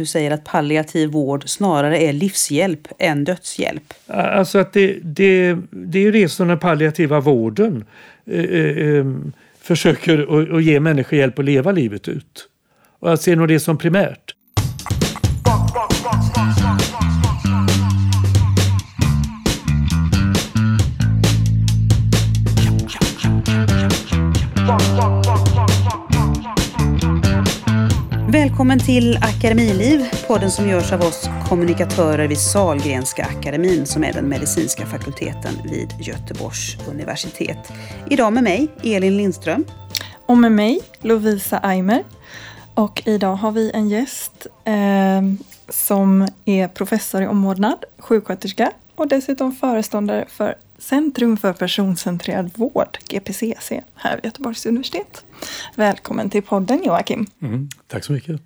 Du säger att palliativ vård snarare är livshjälp än dödshjälp. Alltså att det, det, det är ju det som den palliativa vården eh, eh, eh försöker att ge människor hjälp att leva livet ut. Och jag ser nog det som primärt. Välkommen till Akademiliv, podden som görs av oss kommunikatörer vid Salgrenska akademin som är den medicinska fakulteten vid Göteborgs universitet. Idag med mig, Elin Lindström. Och med mig, Lovisa Aimer. Och idag har vi en gäst eh, som är professor i omvårdnad, sjuksköterska och dessutom föreståndare för Centrum för personcentrerad vård, GPCC, här vid Göteborgs universitet. Välkommen till podden Joakim. Mm, tack så mycket.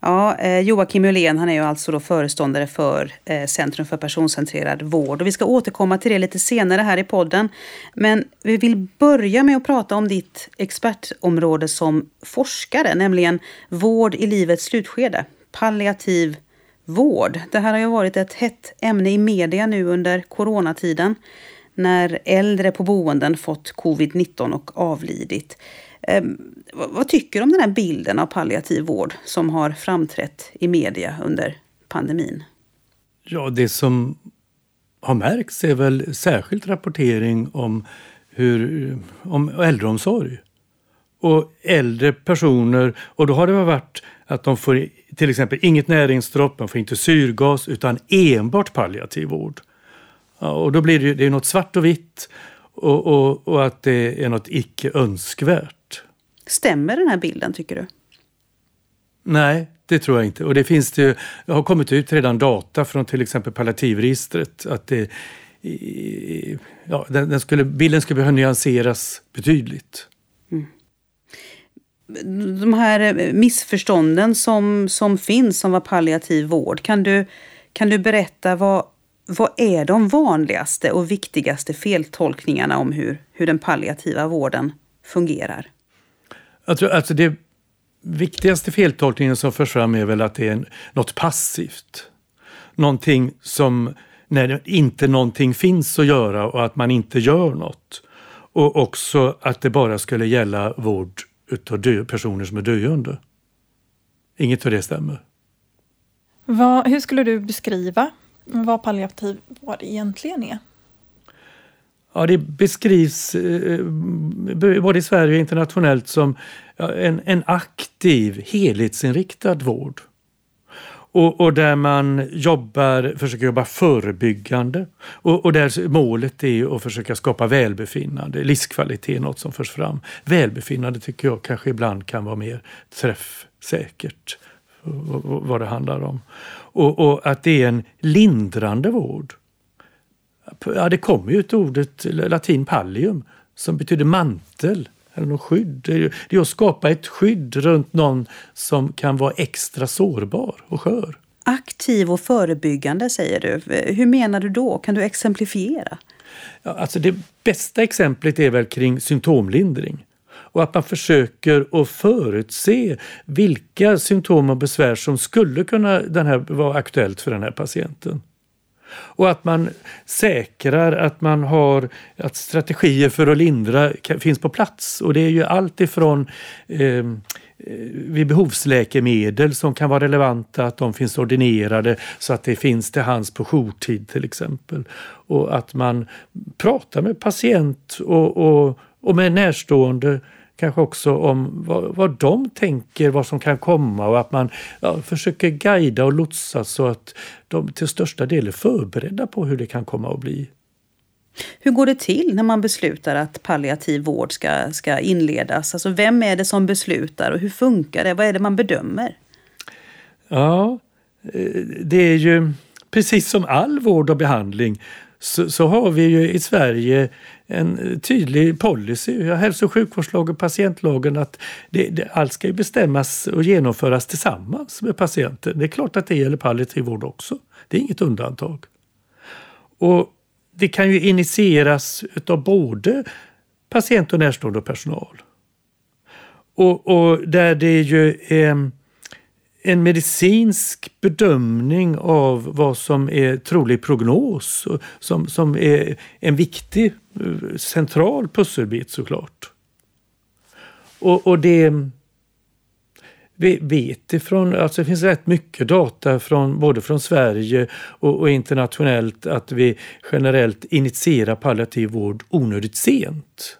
Ja, eh, Joakim Ullén han är ju alltså då föreståndare för eh, Centrum för personcentrerad vård. Och vi ska återkomma till det lite senare här i podden. Men vi vill börja med att prata om ditt expertområde som forskare, nämligen vård i livets slutskede, palliativ vård. Det här har ju varit ett hett ämne i media nu under coronatiden när äldre på boenden fått covid-19 och avlidit. Eh, vad tycker du om den här bilden av palliativ vård som har framträtt i media under pandemin? Ja, det som har märkts är väl särskilt rapportering om, hur, om äldreomsorg. Och äldre personer, och då har det varit att de får till exempel inget näringsdropp, de får inte syrgas utan enbart palliativ vård. Ja, och då blir det, det är något svart och vitt och, och, och att det är något icke önskvärt. Stämmer den här bilden tycker du? Nej, det tror jag inte. Och det finns det, det har kommit ut redan data från till exempel palliativregistret att det, ja, den, den skulle, bilden skulle behöva nyanseras betydligt. Mm de här missförstånden som, som finns om vad palliativ vård. Kan du, kan du berätta vad, vad är de vanligaste och viktigaste feltolkningarna om hur, hur den palliativa vården fungerar? Jag tror, alltså det viktigaste feltolkningen som förs fram är väl att det är något passivt. Någonting som när inte någonting finns att göra och att man inte gör något. Och också att det bara skulle gälla vård utav dö, personer som är döende. Inget av det stämmer. Vad, hur skulle du beskriva vad palliativ vård egentligen är? Ja, det beskrivs eh, eh både i Sverige och internationellt som en, en aktiv, helhetsinriktad vård. Och, och, där man jobbar, försöker jobba förebyggande och, och där målet är att försöka skapa välbefinnande, livskvalitet, är något som förs fram. Välbefinnande tycker jag kanske ibland kan vara mer träffsäkert vad det handlar om. Och, och, att det är en lindrande vård. Ja, det kommer ju ett ordet, latin pallium, som betyder mantel eller något skydd. Det är att skapa ett skydd runt någon som kan vara extra sårbar och skör. Aktiv och förebyggande säger du. Hur menar du då? Kan du exemplifiera? Ja, alltså det bästa exemplet är väl kring symptomlindring och att man försöker att förutse vilka symptom och besvär som skulle kunna den här, vara aktuellt för den här patienten. Och att man säkrar att man har att strategier för att lindra finns på plats. Och det är ju allt ifrån ehm, eh, vid behovsläkemedel som kan vara relevanta, att de finns ordinerade så att det finns till hands på jourtid till exempel. Och att man pratar med patient och, och, och med närstående kanske också om vad, vad de tänker, vad som kan komma och att man ja, försöker guida och lotsa så att de till största del är förberedda på hur det kan komma att bli. Hur går det till när man beslutar att palliativ vård ska, ska inledas? Alltså vem är det som beslutar och hur funkar det? Vad är det man bedömer? Ja, eh, det är ju precis som all vård och behandling så, så, har vi ju i Sverige en tydlig policy, hälso och sjukvårdslagen och patientlagen, att det, det, allt ska ju bestämmas och genomföras tillsammans med patienten. Det är klart att det gäller palliativ vård också. Det är inget undantag. Och det kan ju initieras av både patient och närstående och personal. Och, och där det ju är en medicinsk bedömning av vad som är trolig prognos som, som är en viktig eh, central pusselbit såklart. Och, och det vi vet ifrån, alltså det finns rätt mycket data från både från Sverige och, och, internationellt att vi generellt initierar palliativ vård onödigt sent.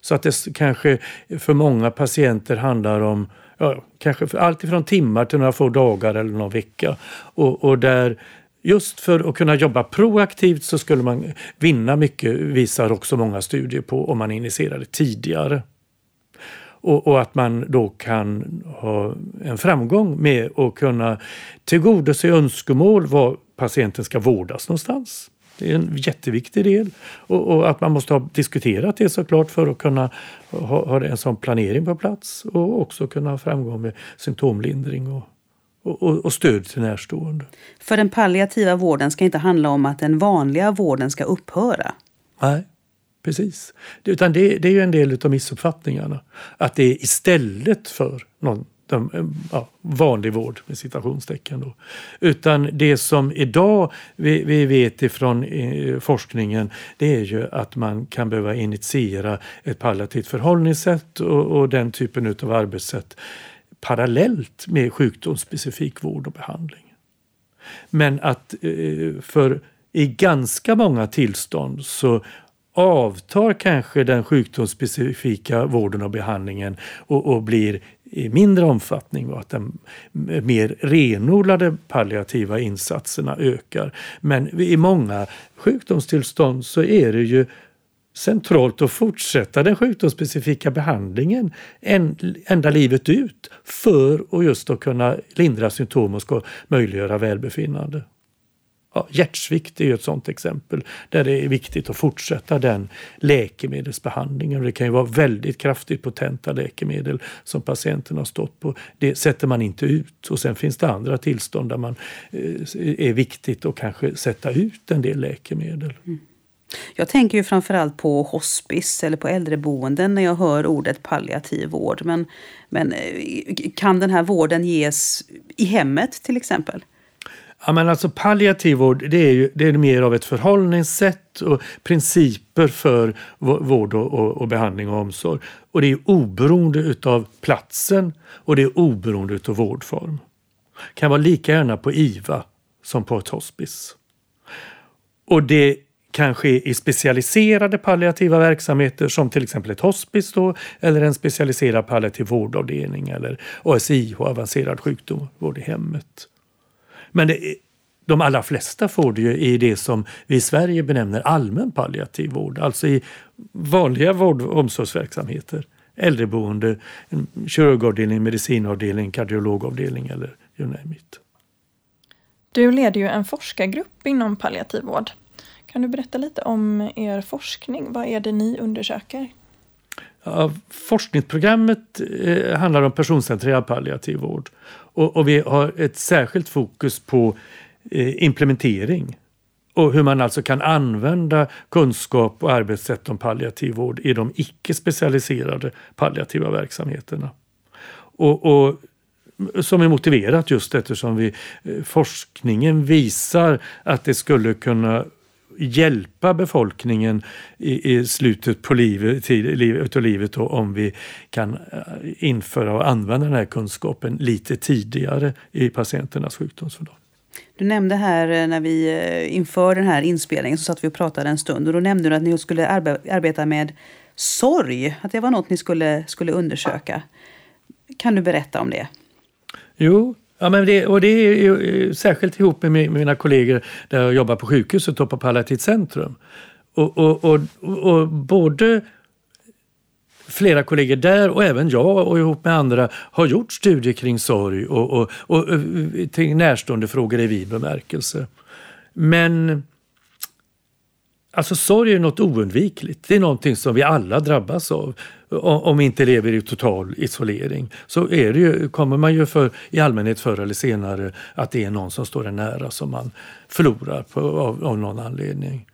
Så att det kanske för många patienter handlar om ja, kanske alltifrån timmar till några få dagar eller någon vecka. Och, och där Just för att kunna jobba proaktivt så skulle man vinna mycket, visar också många studier på, om man initierade tidigare. Och, och, att man då kan ha en framgång med att kunna tillgodose önskemål var patienten ska vårdas någonstans. Det är en jätteviktig del. Och, och, att man måste ha diskuterat det såklart för att kunna ha, ha en sån planering på plats och också kunna ha framgång med symptomlindring och, och, och, stöd till närstående. För den palliativa vården ska inte handla om att den vanliga vården ska upphöra. Nej, precis. Utan det, det är ju en del av missuppfattningarna. Att det är istället för någon de, eh, ja, vanlig vård med citationstecken. Då. Utan det som idag vi, vi vet ifrån eh, forskningen det är ju att man kan behöva initiera ett palliativt förhållningssätt och, och den typen av arbetssätt parallellt med sjukdomsspecifik vård och behandling. Men att eh, för i ganska många tillstånd så avtar kanske den sjukdomsspecifika vården och behandlingen och, och blir i mindre omfattning och att de mer renodlade palliativa insatserna ökar. Men i många sjukdomstillstånd så är det ju centralt att fortsätta den sjukdomsspecifika behandlingen ända livet ut för att just att kunna lindra symptom och ska möjliggöra välbefinnande. Ja, hjärtsvikt är ju ett sådant exempel där det är viktigt att fortsätta den läkemedelsbehandlingen. Det kan ju vara väldigt kraftigt potenta läkemedel som patienten har stått på. Det sätter man inte ut. Och sen finns det andra tillstånd där man eh, är viktigt att kanske sätta ut en del läkemedel. Mm. Jag tänker ju framförallt på hospice eller på äldreboenden när jag hör ordet palliativ vård. Men, men eh, kan den här vården ges i hemmet till exempel? Ja, men alltså palliativ vård det är, ju, det är mer av ett förhållningssätt och principer för vård och, och, och behandling och omsorg. Och det är oberoende utav platsen och det är oberoende utav vårdform. Det kan vara lika gärna på IVA som på ett hospice. Och det kan ske i specialiserade palliativa verksamheter som till exempel ett hospice då, eller en specialiserad palliativ vårdavdelning eller ASIH, avancerad sjukdomsvård i hemmet. Men det, de allra flesta får det ju i det som vi i Sverige benämner allmän palliativ vård, alltså i vanliga vård och omsorgsverksamheter. Äldreboende, kirurgavdelning, medicinavdelning, kardiologavdelning eller you name it. Du leder ju en forskargrupp inom palliativ vård. Kan du berätta lite om er forskning? Vad är det ni undersöker? Forskningsprogrammet eh, handlar om personcentrerad palliativ vård. Och, och, vi har ett särskilt fokus på eh, implementering och hur man alltså kan använda kunskap och arbetssätt om palliativ vård i de icke specialiserade palliativa verksamheterna. Och, och som är motiverat just eftersom vi, eh, forskningen visar att det skulle kunna hjälpa befolkningen i, i slutet på livet, tid, av livet då, om vi kan eh, införa och använda den här kunskapen lite tidigare i patienternas sjukdomsförlopp. Du nämnde här eh, när vi eh, inför den här inspelningen så satt vi och pratade en stund och då nämnde du att ni skulle arbeta med sorg, att det var något ni skulle, skulle undersöka. Kan du berätta om det? Jo, Ja, men det, och det är ju eh, särskilt ihop med mina kollegor där jag jobbar på sjukhuset och på Palliativt centrum. Och, och, och, och, både flera kollegor där och även jag och ihop med andra har gjort studier kring sorg och, och, och, eh, och närstående frågor i vid bemärkelse. Men Alltså sorg är något oundvikligt. Det är någonting som vi alla drabbas av. Om vi inte lever i total isolering så är det ju, kommer man ju för, i allmänhet förr eller senare att det är någon som står en nära som man förlorar på, av, av någon anledning.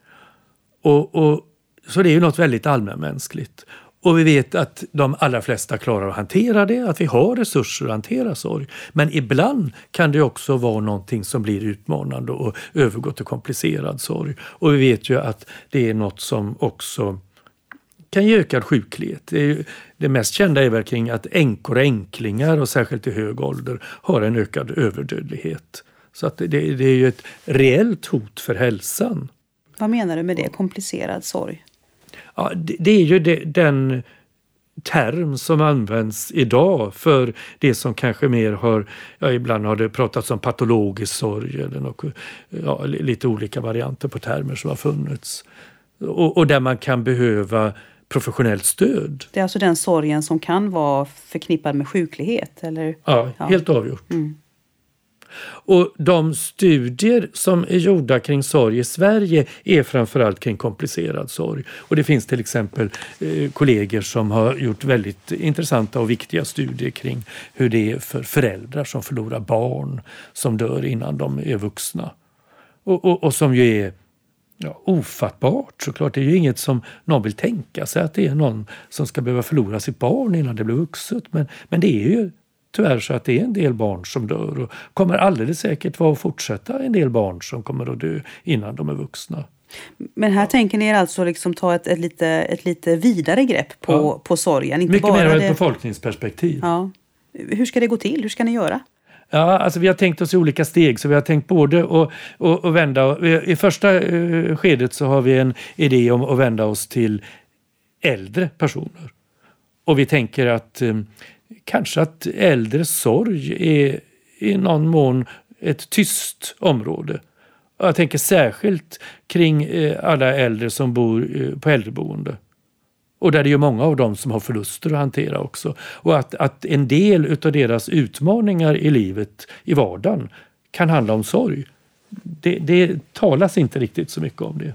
Och, och, så det är ju något väldigt allmänmänskligt. Och vi vet att de allra flesta klarar att hantera det, att vi har resurser att hantera sorg. Men ibland kan det också vara någonting som blir utmanande och övergår till komplicerad sorg. Och vi vet ju att det är något som också kan ge ökad sjuklighet. Det, är, det mest kända är väl kring att änkor och änklingar, och särskilt i hög ålder, har en ökad överdödlighet. Så att det, det är ju ett reellt hot för hälsan. Vad menar du med det, komplicerad sorg? Ja, det, det är ju det, den term som används idag för det som kanske mer har, ja ibland har det pratats om patologisk sorg eller något, ja, lite olika varianter på termer som har funnits. Och, och där man kan behöva professionellt stöd. Det är alltså den sorgen som kan vara förknippad med sjuklighet? Eller? Ja, ja. helt avgjort. Mm. Och de studier som är gjorda kring sorg i Sverige är framförallt kring komplicerad sorg. Och det finns till exempel eh, kollegor som har gjort väldigt intressanta och viktiga studier kring hur det är för föräldrar som förlorar barn som dör innan de är vuxna. Och, och, och som ju är ja, ofattbart såklart. Det är ju inget som någon vill tänka sig att det är någon som ska behöva förlora sitt barn innan det blir vuxet. Men, men det är ju tyvärr så att det är en del barn som dör och kommer alldeles säkert vara fortsätta en del barn som kommer att dö innan de är vuxna. Men här tänker ni er alltså liksom ta ett, ett, lite, ett lite vidare grepp på, ja. på sorgen? Inte Mycket bara mer ur ett befolkningsperspektiv. Ja. Hur ska det gå till? Hur ska ni göra? Ja, alltså vi har tänkt oss i olika steg. Så vi har tänkt både att, att, att vända... Eh, I första eh, skedet så har vi en idé om att vända oss till äldre personer. Och vi tänker att eh, kanske att äldre sorg är i någon mån ett tyst område. Jag tänker särskilt kring alla äldre som bor på äldreboende. Och där det är många av dem som har förluster att hantera också. Och att, att en del av deras utmaningar i livet, i vardagen, kan handla om sorg. Det, det talas inte riktigt så mycket om det.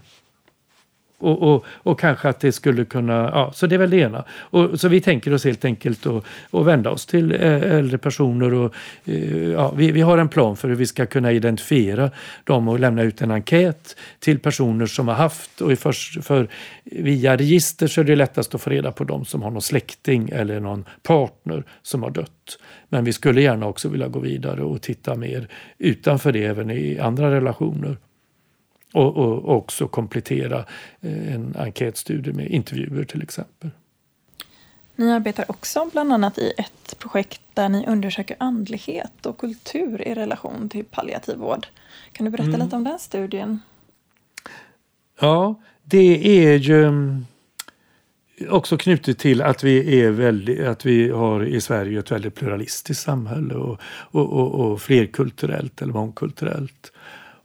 Och, och, och, kanske att det skulle kunna, ja, så det är väl det ena. Och, så vi tänker oss helt enkelt att, att vända oss till äldre personer och eh, ja, vi, vi har en plan för hur vi ska kunna identifiera dem och lämna ut en enkät till personer som har haft och för, för via register så är det lättast att få reda på dem som har någon släkting eller någon partner som har dött. Men vi skulle gärna också vilja gå vidare och titta mer utanför det även i andra relationer. Och, och också komplettera eh, en enkätstudie med intervjuer till exempel. Ni arbetar också bland annat i ett projekt där ni undersöker andlighet och kultur i relation till palliativ vård. Kan du berätta mm. lite om den studien? Ja, det är ju mm, också knutet till att vi, är väldigt, att vi har i Sverige ett väldigt pluralistiskt samhälle och, och, och, och flerkulturellt eller mångkulturellt.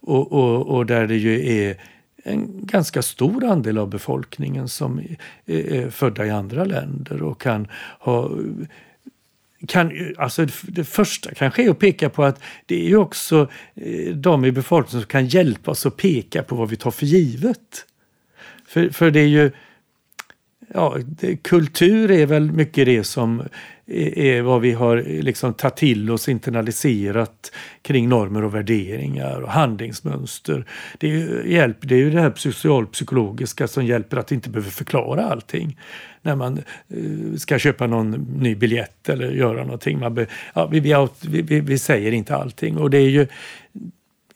Och, och, och, där det ju är en ganska stor andel av befolkningen som är födda i andra länder och kan ha kan, alltså det första kanske är att peka på att det är ju också eh, de i befolkningen som kan hjälpa oss att peka på vad vi tar för givet. För, för det är ju ja, det, kultur är väl mycket det som är, vad vi har liksom tagit till oss, internaliserat kring normer och värderingar och handlingsmönster. Det är ju, hjälp, det, är ju det här socialpsykologiska som hjälper att inte behöva förklara allting när man eh, ska köpa någon ny biljett eller göra någonting. Man be, ja, vi, vi, vi, vi, säger inte allting och det är ju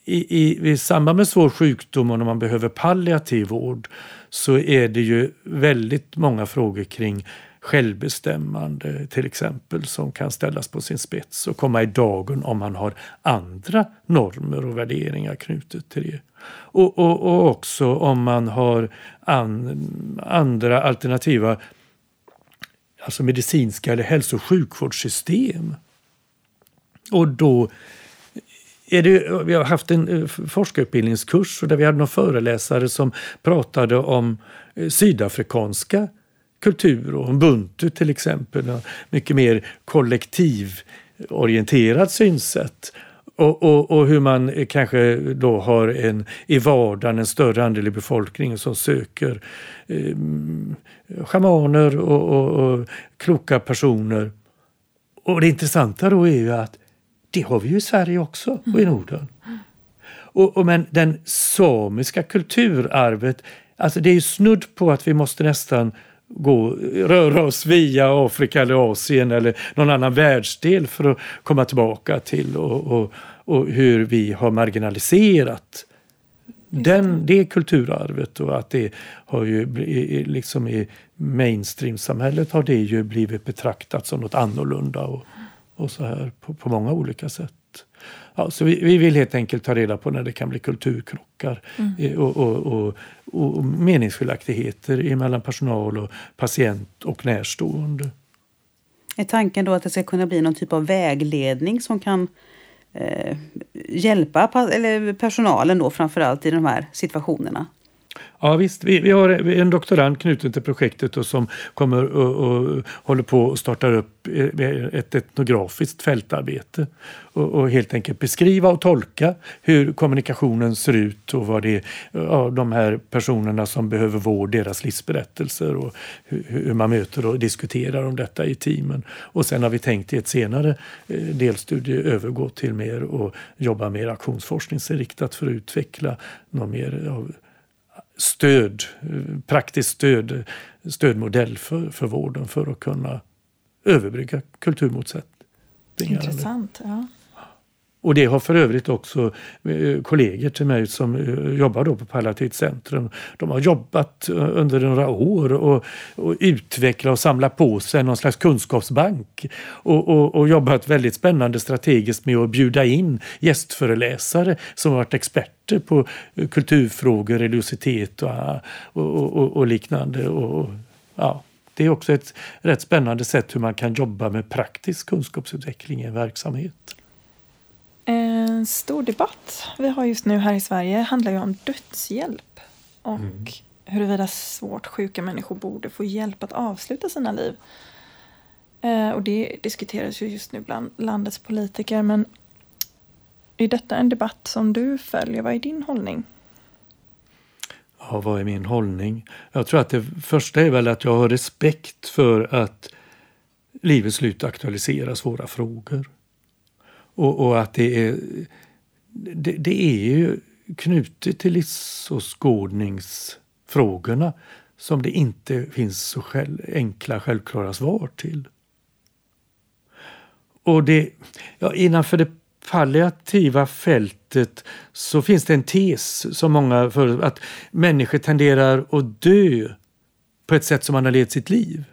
i, i, i samband med svår sjukdom och när man behöver palliativ vård så är det ju väldigt många frågor kring självbestämmande till exempel som kan ställas på sin spets och komma i dagen om man har andra normer och värderingar knutet till det. Och, och, och också om man har an, andra alternativa alltså medicinska eller hälso och sjukvårdssystem. Och då är det, vi har haft en eh, forskarutbildningskurs där vi hade någon föreläsare som pratade om eh, sydafrikanska kultur och ubuntu till exempel. Mycket mer kollektivorienterat synsätt. Och, och, och, hur man kanske då har en, i vardagen en större andel i befolkningen som söker eh, schamaner och, och, och kloka personer. Och det intressanta då är ju att det har vi ju i Sverige också och i mm. Norden. Och, och, men den samiska kulturarvet, alltså det är ju snudd på att vi måste nästan gå, röra oss via Afrika eller Asien eller någon annan världsdel för att komma tillbaka till och, och, och hur vi har marginaliserat den, det kulturarvet och att det har ju liksom i mainstream-samhället har det ju blivit betraktat som något annorlunda och, och så här på, på många olika sätt. Ja, så vi, vi, vill helt enkelt ta reda på när det kan bli kulturkrockar mm. och, och, och, och meningsskiljaktigheter mellan personal och patient och närstående. Är tanken då att det ska kunna bli någon typ av vägledning som kan eh, hjälpa eller personalen då framförallt i de här situationerna? Ja visst, vi, vi, har en doktorand knuten till projektet och som kommer och, och håller på och startar upp eh, ett etnografiskt fältarbete och, och, helt enkelt beskriva och tolka hur kommunikationen ser ut och vad det är ja, de här personerna som behöver vård, deras livsberättelser och hur, hur, man möter och diskuterar om detta i teamen. Och sen har vi tänkt i ett senare eh, delstudie övergå till mer och jobba mer aktionsforskningsinriktat för att utveckla någon mer av stöd, praktiskt stöd, stödmodell för, för vården för att kunna överbrygga kulturmotsättningar. Intressant. Ja. Och det har för övrigt också eh, kollegor till mig som eh, jobbar då på Palliativt centrum. De har jobbat eh, under några år och, och utvecklat och samlat på sig någon slags kunskapsbank. Och, och, och, jobbat väldigt spännande strategiskt med att bjuda in gästföreläsare som har varit experter på kulturfrågor, religiositet och, och liknande. Och, ja, det är också ett rätt spännande sätt hur man kan jobba med praktisk kunskapsutveckling i en verksamhet. En stor debatt vi har just nu här i Sverige handlar ju om dödshjälp och mm. huruvida svårt sjuka människor borde få hjälp att avsluta sina liv. Eh, och det diskuteras ju just nu bland landets politiker men är detta en debatt som du följer? Vad är din hållning? Ja, vad är min hållning? Jag tror att det första är väl att jag har respekt för att livets slut aktualiserar svåra frågor. Och, och att det är, det, det, är ju knutet till livsåskådningsfrågorna som det inte finns så själv, enkla självklara svar till. Och det, ja, innanför det palliativa fältet så finns det en tes som många för att människor tenderar att dö på ett sätt som man har levt sitt liv.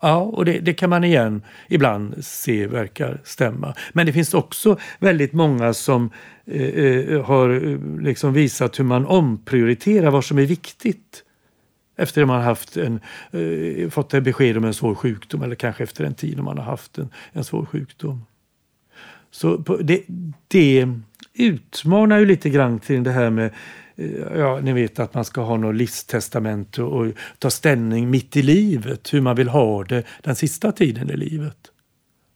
Ja, och det, det, kan man igen ibland se verkar stämma. Men det finns också väldigt många som eh, eh har eh, liksom visat hur man omprioriterar vad som är viktigt. Efter att man haft en, eh, fått ett besked om en svår sjukdom eller kanske efter en tid när man har haft en, en svår sjukdom. Så det, det utmanar ju lite grann till det här med Eh, ja, ni vet att man ska ha något livstestament och, och ta ställning mitt i livet, hur man vill ha det den sista tiden i livet.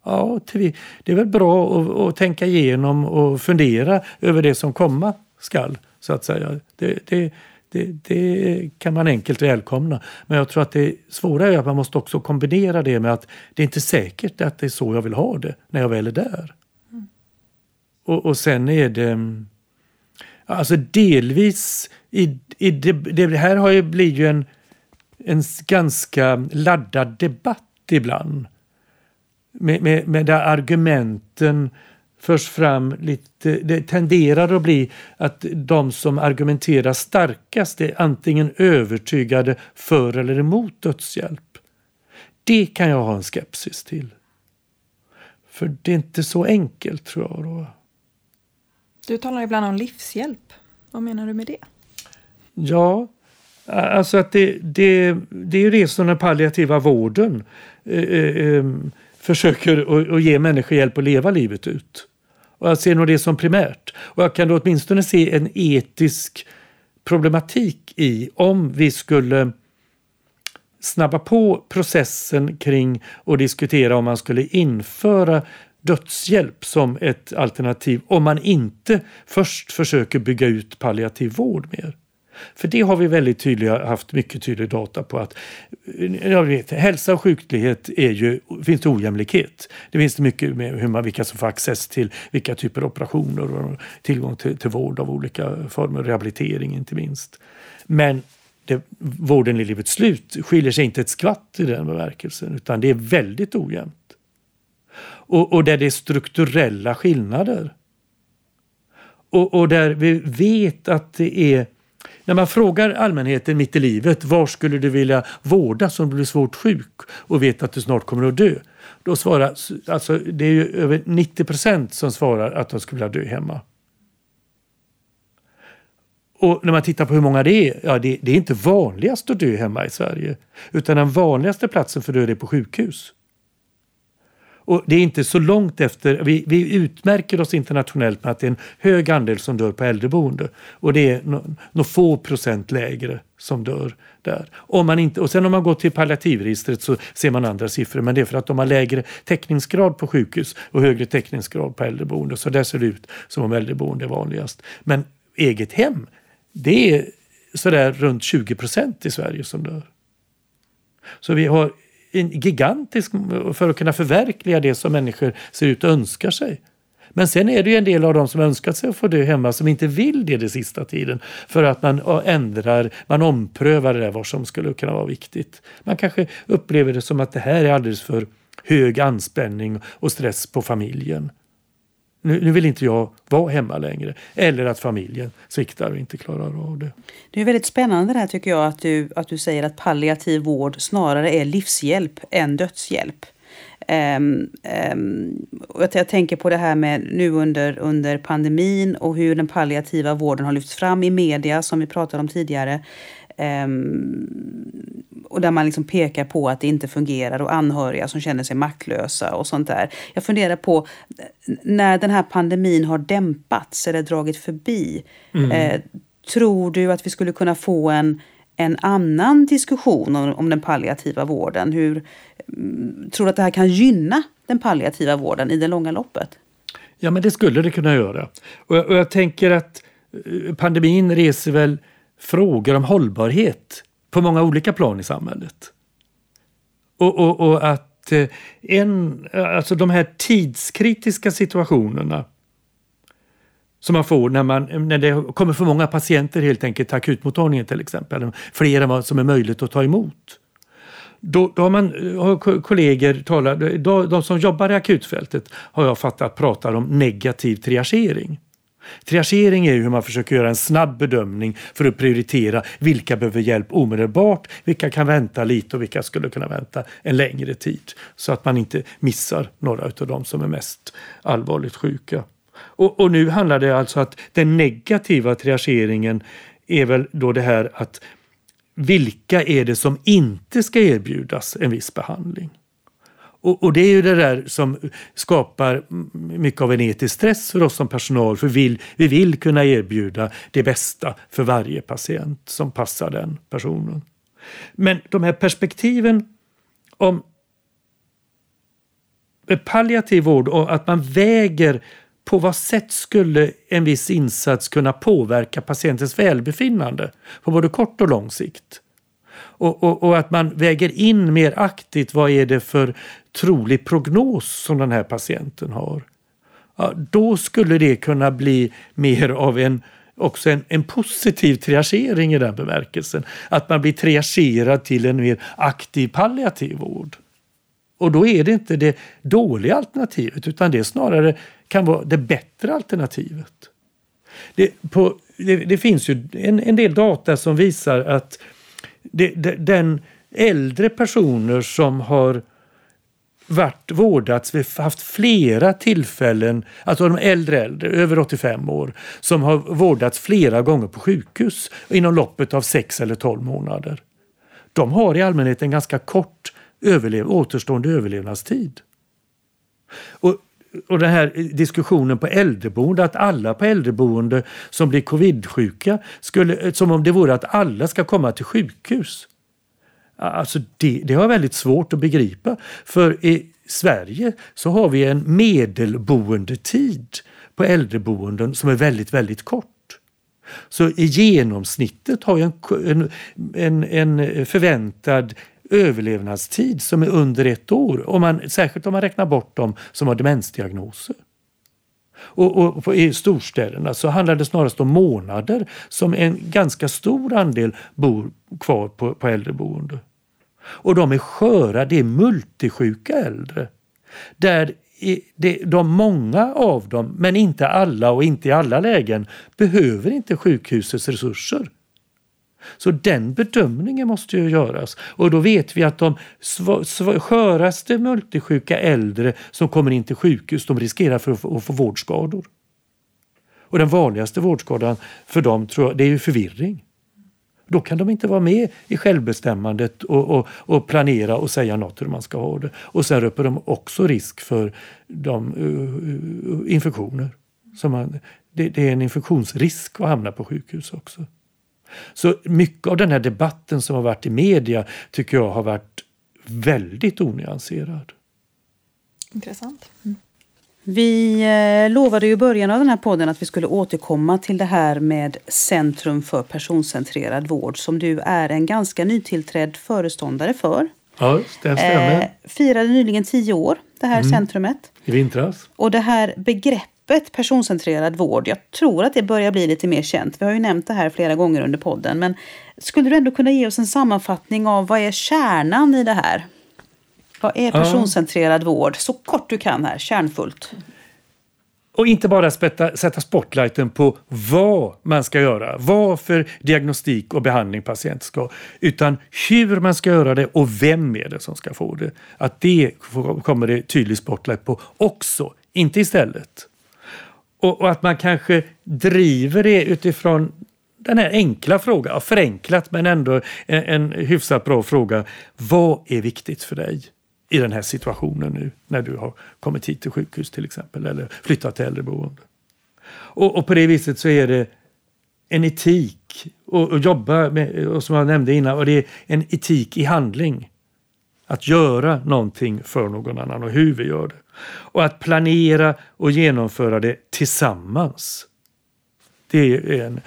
Ja, det är väl bra att, att tänka igenom och fundera över det som komma skall, så att säga. Det, det, det, det, kan man enkelt välkomna. Men jag tror att det svåra är att man måste också kombinera det med att det är inte säkert att det är så jag vill ha det när jag väl är där. Mm. Och, och sen är det Alltså delvis, i, i det, det, här har ju blivit en, en ganska laddad debatt ibland. Med, med, med där argumenten förs fram lite, det tenderar att bli att de som argumenterar starkast är antingen övertygade för eller emot dödshjälp. Det kan jag ha en skepsis till. För det är inte så enkelt tror jag. Då. Du talar ibland om livshjälp. Vad menar du med det? Ja, alltså att det, det, det är ju det som den palliativa vården eh, eh, ehm, försöker att ge människor hjälp att leva livet ut. Och jag ser nog det som primärt. Och jag kan då åtminstone se en etisk problematik i om vi skulle snabba på processen kring och diskutera om man skulle införa dödshjälp som ett alternativ om man inte först försöker bygga ut palliativ vård mer. För det har vi väldigt tydliga, haft mycket tydlig data på att eh, jag vet, hälsa och sjuklighet är ju, finns det ojämlikhet. Det finns det mycket med hur man, vilka som får access till vilka typer av operationer och tillgång till, till vård av olika former, rehabilitering inte minst. Men det, vården i livets slut skiljer sig inte ett skvatt i den bemärkelsen utan det är väldigt ojämnt. Och, och där det är strukturella skillnader. Och, och, där vi vet att det är när man frågar allmänheten mitt i livet var skulle du vilja vårdas om du blir svårt sjuk och vet att du snart kommer att dö. Då svarar, alltså det är ju över 90 procent som svarar att de skulle vilja dö hemma. Och när man tittar på hur många det är, ja det, det, är inte vanligast att dö hemma i Sverige. Utan den vanligaste platsen för död är på sjukhus. Och det är inte så långt efter, vi, vi utmärker oss internationellt med att det är en hög andel som dör på äldreboende. Och det är några no få procent lägre som dör där. Om man inte, och sen om man går till palliativregistret så ser man andra siffror men det är för att de har lägre täckningsgrad på sjukhus och högre täckningsgrad på äldreboende. Så där ser det ut som om äldreboende är vanligast. Men eget hem, det är sådär runt 20 procent i Sverige som dör. Så vi har gigantisk för att kunna förverkliga det som människor ser ut och önskar sig. Men sen är det ju en del av dem som önskat sig att få dö hemma som inte vill det den sista tiden. För att man ändrar, man omprövar det där vad som skulle kunna vara viktigt. Man kanske upplever det som att det här är alldeles för hög anspänning och stress på familjen. Nu, nu, vill inte jag vara hemma längre. Eller att familjen sviktar och inte klarar av det. Det är väldigt spännande det här tycker jag att du, att du säger att palliativ vård snarare är livshjälp än dödshjälp. Um, um, jag, jag tänker på det här med nu under, under pandemin och hur den palliativa vården har lyfts fram i media som vi pratade om tidigare. Um, och där man liksom pekar på att det inte fungerar och anhöriga som känner sig maktlösa och sånt där. Jag funderar på när den här pandemin har dämpats eller dragit förbi. Mm. Eh, tror du att vi skulle kunna få en, en annan diskussion om, om den palliativa vården? Hur, mm, tror du att det här kan gynna den palliativa vården i det långa loppet? Ja, men det skulle det kunna göra. Och jag, och jag tänker att eh, pandemin reser väl frågor om hållbarhet på många olika plan i samhället. Och, och, och att eh, en, alltså de här tidskritiska situationerna som man får när, man, när det kommer för många patienter helt enkelt till akutmottagningen till exempel. Fler än vad som är möjligt att ta emot. Då, då har, man, har kollegor talat, då, de som jobbar i akutfältet har jag fattat pratar om negativ triagering. Triagering är hur man försöker göra en snabb bedömning för att prioritera vilka behöver hjälp omedelbart, vilka kan vänta lite och vilka skulle kunna vänta en längre tid. Så att man inte missar några av de som är mest allvarligt sjuka. Och, och nu handlar det alltså att den negativa triageringen är väl då det här att vilka är det som inte ska erbjudas en viss behandling? Och, och, det är ju det där som skapar mycket av en etisk stress för oss som personal. För vi vill, vi vill kunna erbjuda det bästa för varje patient som passar den personen. Men de här perspektiven om palliativ vård och att man väger på vad sätt skulle en viss insats kunna påverka patientens välbefinnande på både kort och lång sikt? Och, och, och, att man väger in mer aktivt vad är det för trolig prognos som den här patienten har. Ja, då skulle det kunna bli mer av en också en, en positiv triagering i den bemärkelsen. Att man blir triagerad till en mer aktiv palliativ vård. Och då är det inte det dåliga alternativet utan det snarare kan vara det bättre alternativet. Det, på, det, det finns ju en, en, del data som visar att det, den äldre personer som har varit vårdats, vi har haft flera tillfällen, alltså de äldre äldre, över 85 år, som har vårdats flera gånger på sjukhus inom loppet av 6 eller 12 månader. De har i allmänhet en ganska kort överlev återstående överlevnadstid. Och, och den här diskussionen på äldreboende, att alla på äldreboende som blir covid-sjuka, skulle, som om det vore att alla ska komma till sjukhus. Alltså det, det har jag väldigt svårt att begripa. För i Sverige så har vi en medelboendetid på äldreboenden som är väldigt, väldigt kort. Så i genomsnittet har jag en, en, en förväntad överlevnadstid som är under ett år. Om man, särskilt om man räknar bort dem som har demensdiagnoser. Och, och på, I storstäderna så handlar det snarast om månader som en ganska stor andel bor kvar på, på äldreboende. Och de är sköra, det är multisjuka äldre. Där de många av dem, men inte alla och inte i alla lägen, behöver inte sjukhusets resurser. Så den bedömningen måste ju göras. Och då vet vi att de sköraste multisjuka äldre som kommer in till sjukhus, de riskerar för att få, att få vårdskador. Och den vanligaste vårdskadan för dem tror jag, det är ju förvirring. Då kan de inte vara med i självbestämmandet och, och, och planera och säga något hur man ska ha det. Och sen löper de också risk för de, uh, infektioner. Som man, det, det, är en infektionsrisk att hamna på sjukhus också. Så mycket av den här debatten som har varit i media tycker jag har varit väldigt onyanserad. Intressant. Mm. Vi eh, lovade i början av den här podden att vi skulle återkomma till det här med Centrum för personcentrerad vård som du är en ganska nytillträdd föreståndare för. Ja, det stämmer. Eh, firade nyligen tio år, det här mm. centrumet. I vintras. Och det här begreppet personcentrerad vård, jag tror att det börjar bli lite mer känt. Vi har ju nämnt det här flera gånger under podden. Men skulle du ändå kunna ge oss en sammanfattning av vad är kärnan i det här? Vad är personcentrerad ja. vård? Så kort du kan här, kärnfullt. Och inte bara spetta, sätta spotlighten på vad man ska göra, vad för diagnostik och behandling patient ska utan hur man ska göra det och vem är det som ska få det. Att det kommer det tydlig spotlight på också, inte istället. Och, och att man kanske driver det utifrån den här enkla frågan, förenklat men ändå en, en hyfsat bra fråga. Vad är viktigt för dig? I den här situationen nu när du har kommit hit till sjukhus till exempel eller flyttat till äldreboende. Och, och på det viset så är det en etik och, och jobba med, och som jag nämnde innan, och det är en etik i handling. Att göra någonting för någon annan och hur vi gör det. Och att planera och genomföra det tillsammans. Det är en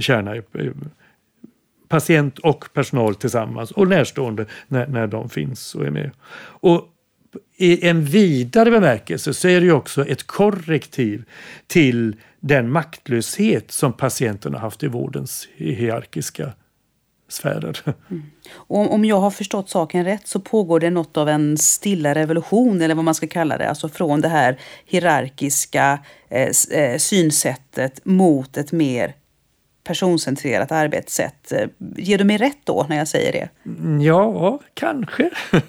kärna patient och personal tillsammans och närstående när, när de finns och är med. Och i en vidare bemärkelse så är det också ett korrektiv till den maktlöshet som patienten har haft i vårdens hierarkiska sfärer. Mm. Och om jag har förstått saken rätt så pågår det något av en stilla revolution eller vad man ska kalla det, alltså från det här hierarkiska eh, eh synsättet mot ett mer personcentrerat arbetssätt. Ger du mig rätt då när jag säger det? Mm, ja, kanske.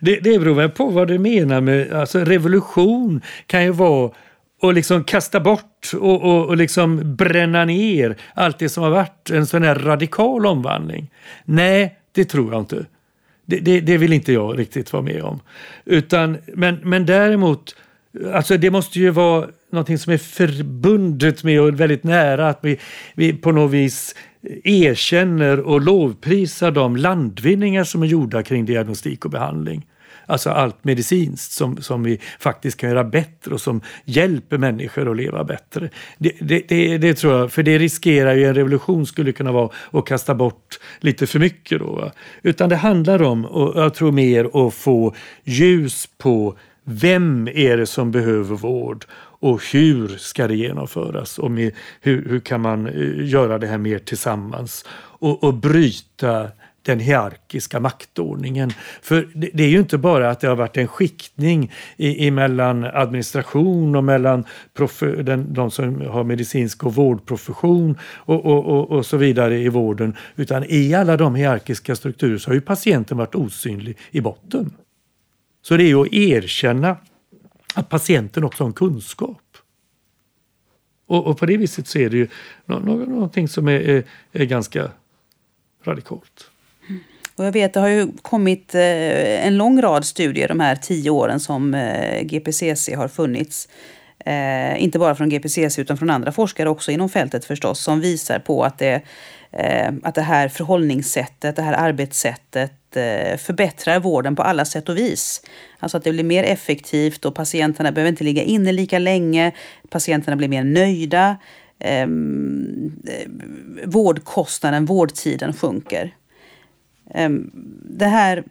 Det, det beror väl på vad du menar med alltså revolution kan ju vara att liksom kasta bort och, och, och liksom bränna ner allt det som har varit en sån här radikal omvandling. Nej, det tror jag inte. Det, det, det, vill inte jag riktigt vara med om. Utan, men, men däremot, alltså det måste ju vara någonting som är förbundet med och väldigt nära att vi, vi på något vis erkänner och lovprisar de landvinningar som är gjorda kring diagnostik och behandling. Alltså allt medicinskt som, som vi faktiskt kan göra bättre och som hjälper människor att leva bättre. Det, det, det, det tror jag, för det riskerar ju en revolution skulle kunna vara att kasta bort lite för mycket då. Utan det handlar om, och jag tror mer att få ljus på vem är det som behöver vård och hur ska det genomföras och med, hur, hur kan man eh, göra det här mer tillsammans och, och bryta den hierarkiska maktordningen. För det, det, är ju inte bara att det har varit en skiktning i, mellan administration och mellan prof, den, de som har medicinsk och vårdprofession och, och, och, och, så vidare i vården. Utan i alla de hierarkiska strukturer så har ju patienten varit osynlig i botten. Så det är ju att erkänna att patienten också har en kunskap. Och, och på det viset så är det ju nå, nå, någonting som är, är, är ganska radikalt. Och jag vet, det har ju kommit eh, en lång rad studier de här tio åren som eh, GPCC har funnits. Eh, inte bara från GPCC utan från andra forskare också inom fältet förstås, som visar på att det, Eh, att det här förhållningssättet, det här arbetssättet eh, förbättrar vården på alla sätt och vis. Alltså att det blir mer effektivt och patienterna behöver inte ligga inne lika länge. Patienterna blir mer nöjda. Ehm, eh, vårdkostnaden, vårdtiden sjunker. Ehm, det här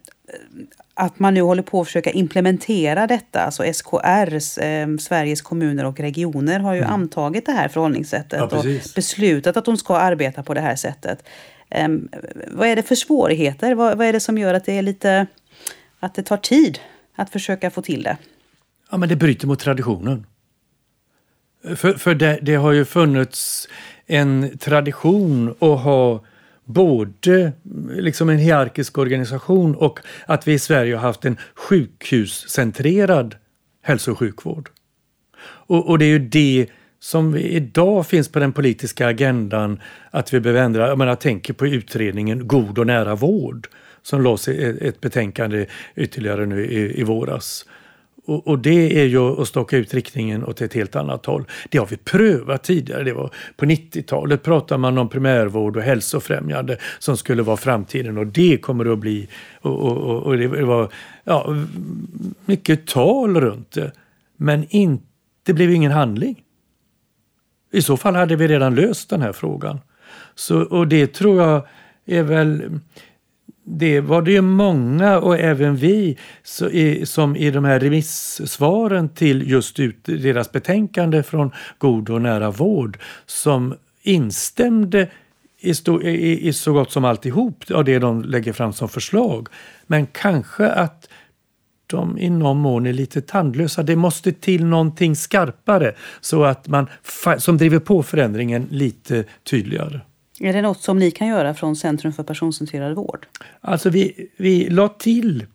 att man nu håller på att försöka implementera detta. Alltså SKR, eh, Sveriges kommuner och regioner, har ju mm. antagit det här förhållningssättet ja, och beslutat att de ska arbeta på det här sättet. Eh, vad är det för svårigheter? Vad, vad, är det som gör att det är lite att det tar tid att försöka få till det? Ja, men det bryter mot traditionen. För, för det, det har ju funnits en tradition att ha både liksom en hierarkisk organisation och att vi i Sverige har haft en sjukhuscentrerad hälso och sjukvård. Och, och det är ju det som idag finns på den politiska agendan att vi behöver ändra. Jag menar, tänker på utredningen God och nära vård som lades i ett betänkande ytterligare nu i, i våras. Och, och, det är ju att staka ut riktningen åt ett helt annat håll. Det har vi prövat tidigare. Det var på 90-talet pratade man om primärvård och hälsofrämjande som skulle vara framtiden och det kommer att bli... Och, och, och det var ja, mycket tal runt det. Men in, det blev ingen handling. I så fall hade vi redan löst den här frågan. Så, och det tror jag är väl det var det ju många och även vi som i de här remissvaren till just deras betänkande från God och nära vård som instämde i, i, i så gott som alltihop av det de lägger fram som förslag. Men kanske att de i någon mån är lite tandlösa. Det måste till någonting skarpare så att man som driver på förändringen lite tydligare. Är det något som ni kan göra från Centrum för personcentrerad vård? Alltså vi, vi la till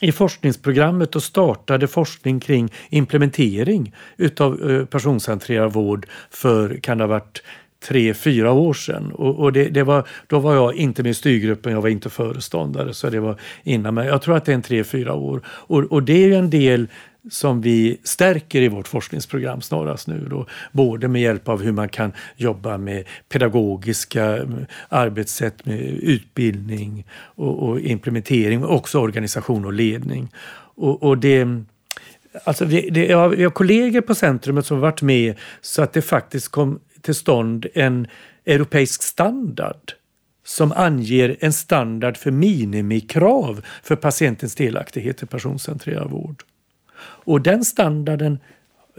i forskningsprogrammet och startade forskning kring implementering utav eh, personcentrerad vård för, kan det ha varit, tre, fyra år sedan. Och, och det, det, var, då var jag inte med i styrgruppen, jag var inte föreståndare. Så det var innan mig. Jag tror att det är en tre, fyra år. Och, och det är ju en del som vi stärker i vårt forskningsprogram snarast nu. Då, både med hjälp av hur man kan jobba med pedagogiska mm, arbetssätt med utbildning och, och implementering, men också organisation och ledning. Och, och det, alltså vi, det, jag, vi har kollegor på centrumet som har varit med så att det faktiskt kom till stånd en europeisk standard som anger en standard för minimikrav för patientens delaktighet i personcentrerad vård. Och den standarden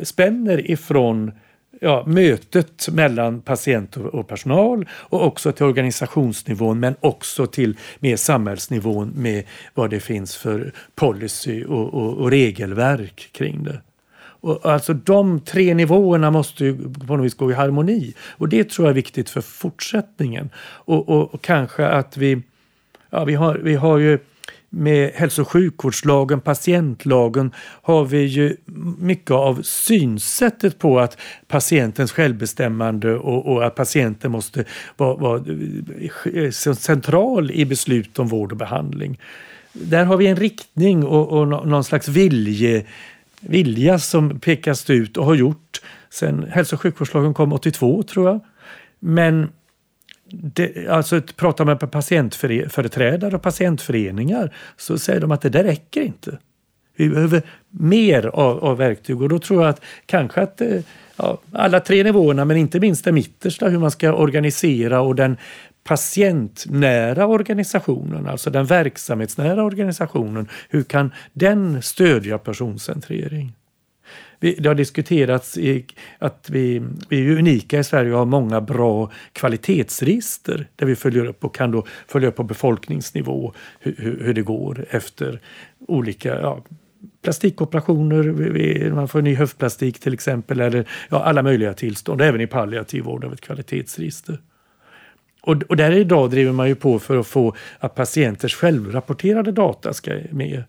spänner ifrån ja, mötet mellan patient och personal och också till organisationsnivån men också till mer samhällsnivån med vad det finns för policy och, och, och regelverk kring det. Och alltså de tre nivåerna måste ju på något vis gå i harmoni och det tror jag är viktigt för fortsättningen. Och, och, och kanske att vi, ja, vi, har, vi har ju med hälso och sjukvårdslagen, patientlagen har vi ju mycket av synsättet på att patientens självbestämmande och, och att patienten måste vara, vara, eh, central i beslut om vård och behandling. Där har vi en riktning och, och någon slags vilje, vilja som pekas ut och har gjort sen hälso och sjukvårdslagen kom 82 tror jag. Men det, alltså pratar man med patientföreträdare och patientföreningar så säger de att det där räcker inte. Vi behöver mer av, av verktyg och då tror jag att kanske att eh, ja, alla tre nivåerna men inte minst den mittersta hur man ska organisera och den patientnära organisationen, alltså den verksamhetsnära organisationen, hur kan den stödja personcentrering? Det har diskuterats i, att vi, vi är unika i Sverige och har många bra kvalitetsregister där vi följer upp och kan då följa upp på befolkningsnivå hur, hur, hur det går efter olika ja, plastikoperationer, man får ny höftplastik till exempel, eller ja, alla möjliga tillstånd, även i palliativ vård av ett kvalitetsregister. Och, och där idag driver man ju på för att få att patienters självrapporterade data ska med.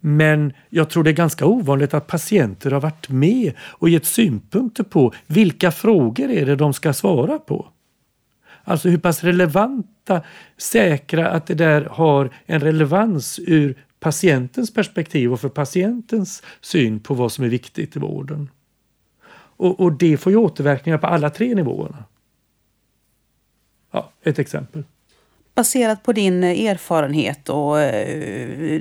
Men jag tror det är ganska ovanligt att patienter har varit med och gett synpunkter på vilka frågor är det de ska svara på. Alltså hur pass relevanta, säkra att det där har en relevans ur patientens perspektiv och för patientens syn på vad som är viktigt i vården. Och, och det får ju återverkningar på alla tre nivåerna. Ja, ett exempel baserat på din eh, erfarenhet och eh,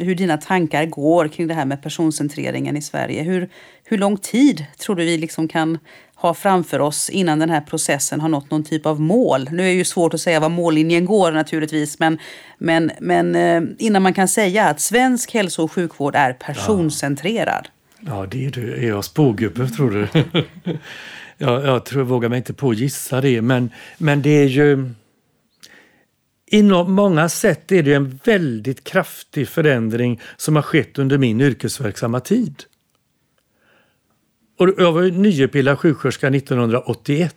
hur dina tankar går kring det här med personcentreringen i Sverige. Hur, hur lång tid tror du vi liksom kan ha framför oss innan den här processen har nått någon typ av mål. Nu är det ju svårt att säga var mållinjen går naturligtvis, men, men, men eh, innan man kan säga att svensk hälso och sjukvård är personcentrerad. Ja, ja det är du. Är jag spågubbe tror du? jag, jag tror, jag vågar mig inte på att gissa det, men, men det är ju Inom många sätt är det en väldigt kraftig förändring som har skett under min yrkesverksamma tid. Och jag var nyutbildad sjuksköterska 1981.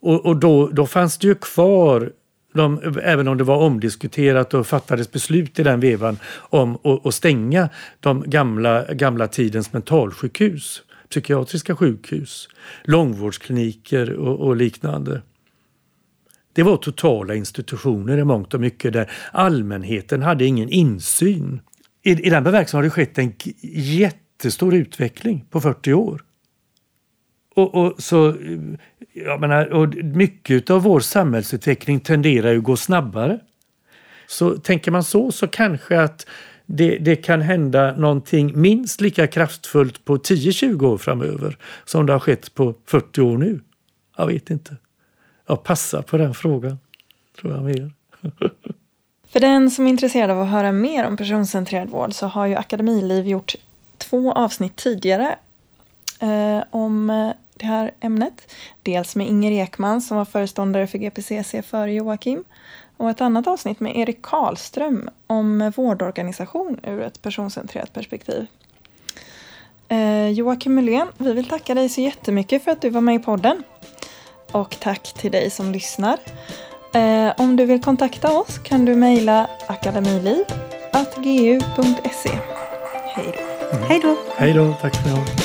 Och, och då, då fanns det ju kvar de, även om det var omdiskuterat och fattades beslut i den vevan om att stänga de gamla, gamla tidens mentalsjukhus, psykiatriska sjukhus, långvårdskliniker och, och liknande. Det var totala institutioner i mångt och mycket där allmänheten hade ingen insyn. I, i den bemärkelsen har det skett en jättestor utveckling på 40 år. Och, och så, eh, jag menar, och mycket av vår samhällsutveckling tenderar ju att gå snabbare. Så tänker man så, så kanske att det, det, kan hända någonting minst lika kraftfullt på 10-20 år framöver som det har skett på 40 år nu. Jag vet inte. Jag passar på den frågan, tror jag mer. För den som är intresserad av att höra mer om personcentrerad vård så har ju Akademiliv gjort två avsnitt tidigare eh, om eh, det här ämnet. Dels med Inger Ekman som var föreståndare för GPCC före Joakim och ett annat avsnitt med Erik Karlström om vårdorganisation ur ett personcentrerat perspektiv. Eh, Joakim Mullén, vi vill tacka dig så jättemycket för att du var med i podden. Och tack till dig som lyssnar. Eh, om du vill kontakta oss kan du mejla akademiliv.gu.se. Hej då! Hej då! Hej då, tack för idag.